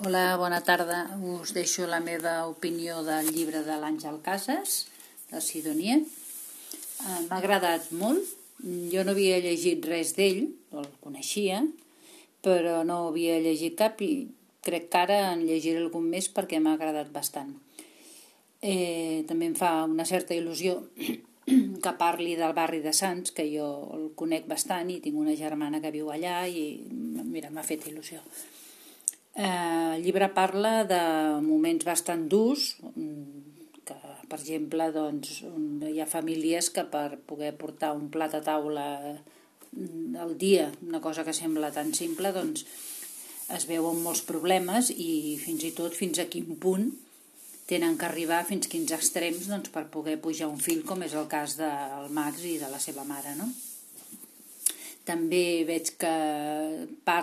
Hola, bona tarda. Us deixo la meva opinió del llibre de l'Àngel Casas, de Sidonia. Eh, M'ha agradat molt. Jo no havia llegit res d'ell, el coneixia, però no havia llegit cap i crec que ara en llegiré algun més perquè m'ha agradat bastant. Eh, també em fa una certa il·lusió que parli del barri de Sants, que jo el conec bastant i tinc una germana que viu allà i mira, m'ha fet il·lusió. Eh, el llibre parla de moments bastant durs, que, per exemple, doncs, hi ha famílies que per poder portar un plat a taula mm, al dia, una cosa que sembla tan simple, doncs es veuen molts problemes i fins i tot fins a quin punt tenen que arribar fins quins extrems doncs, per poder pujar un fill, com és el cas del Max i de la seva mare. No? També veig que parla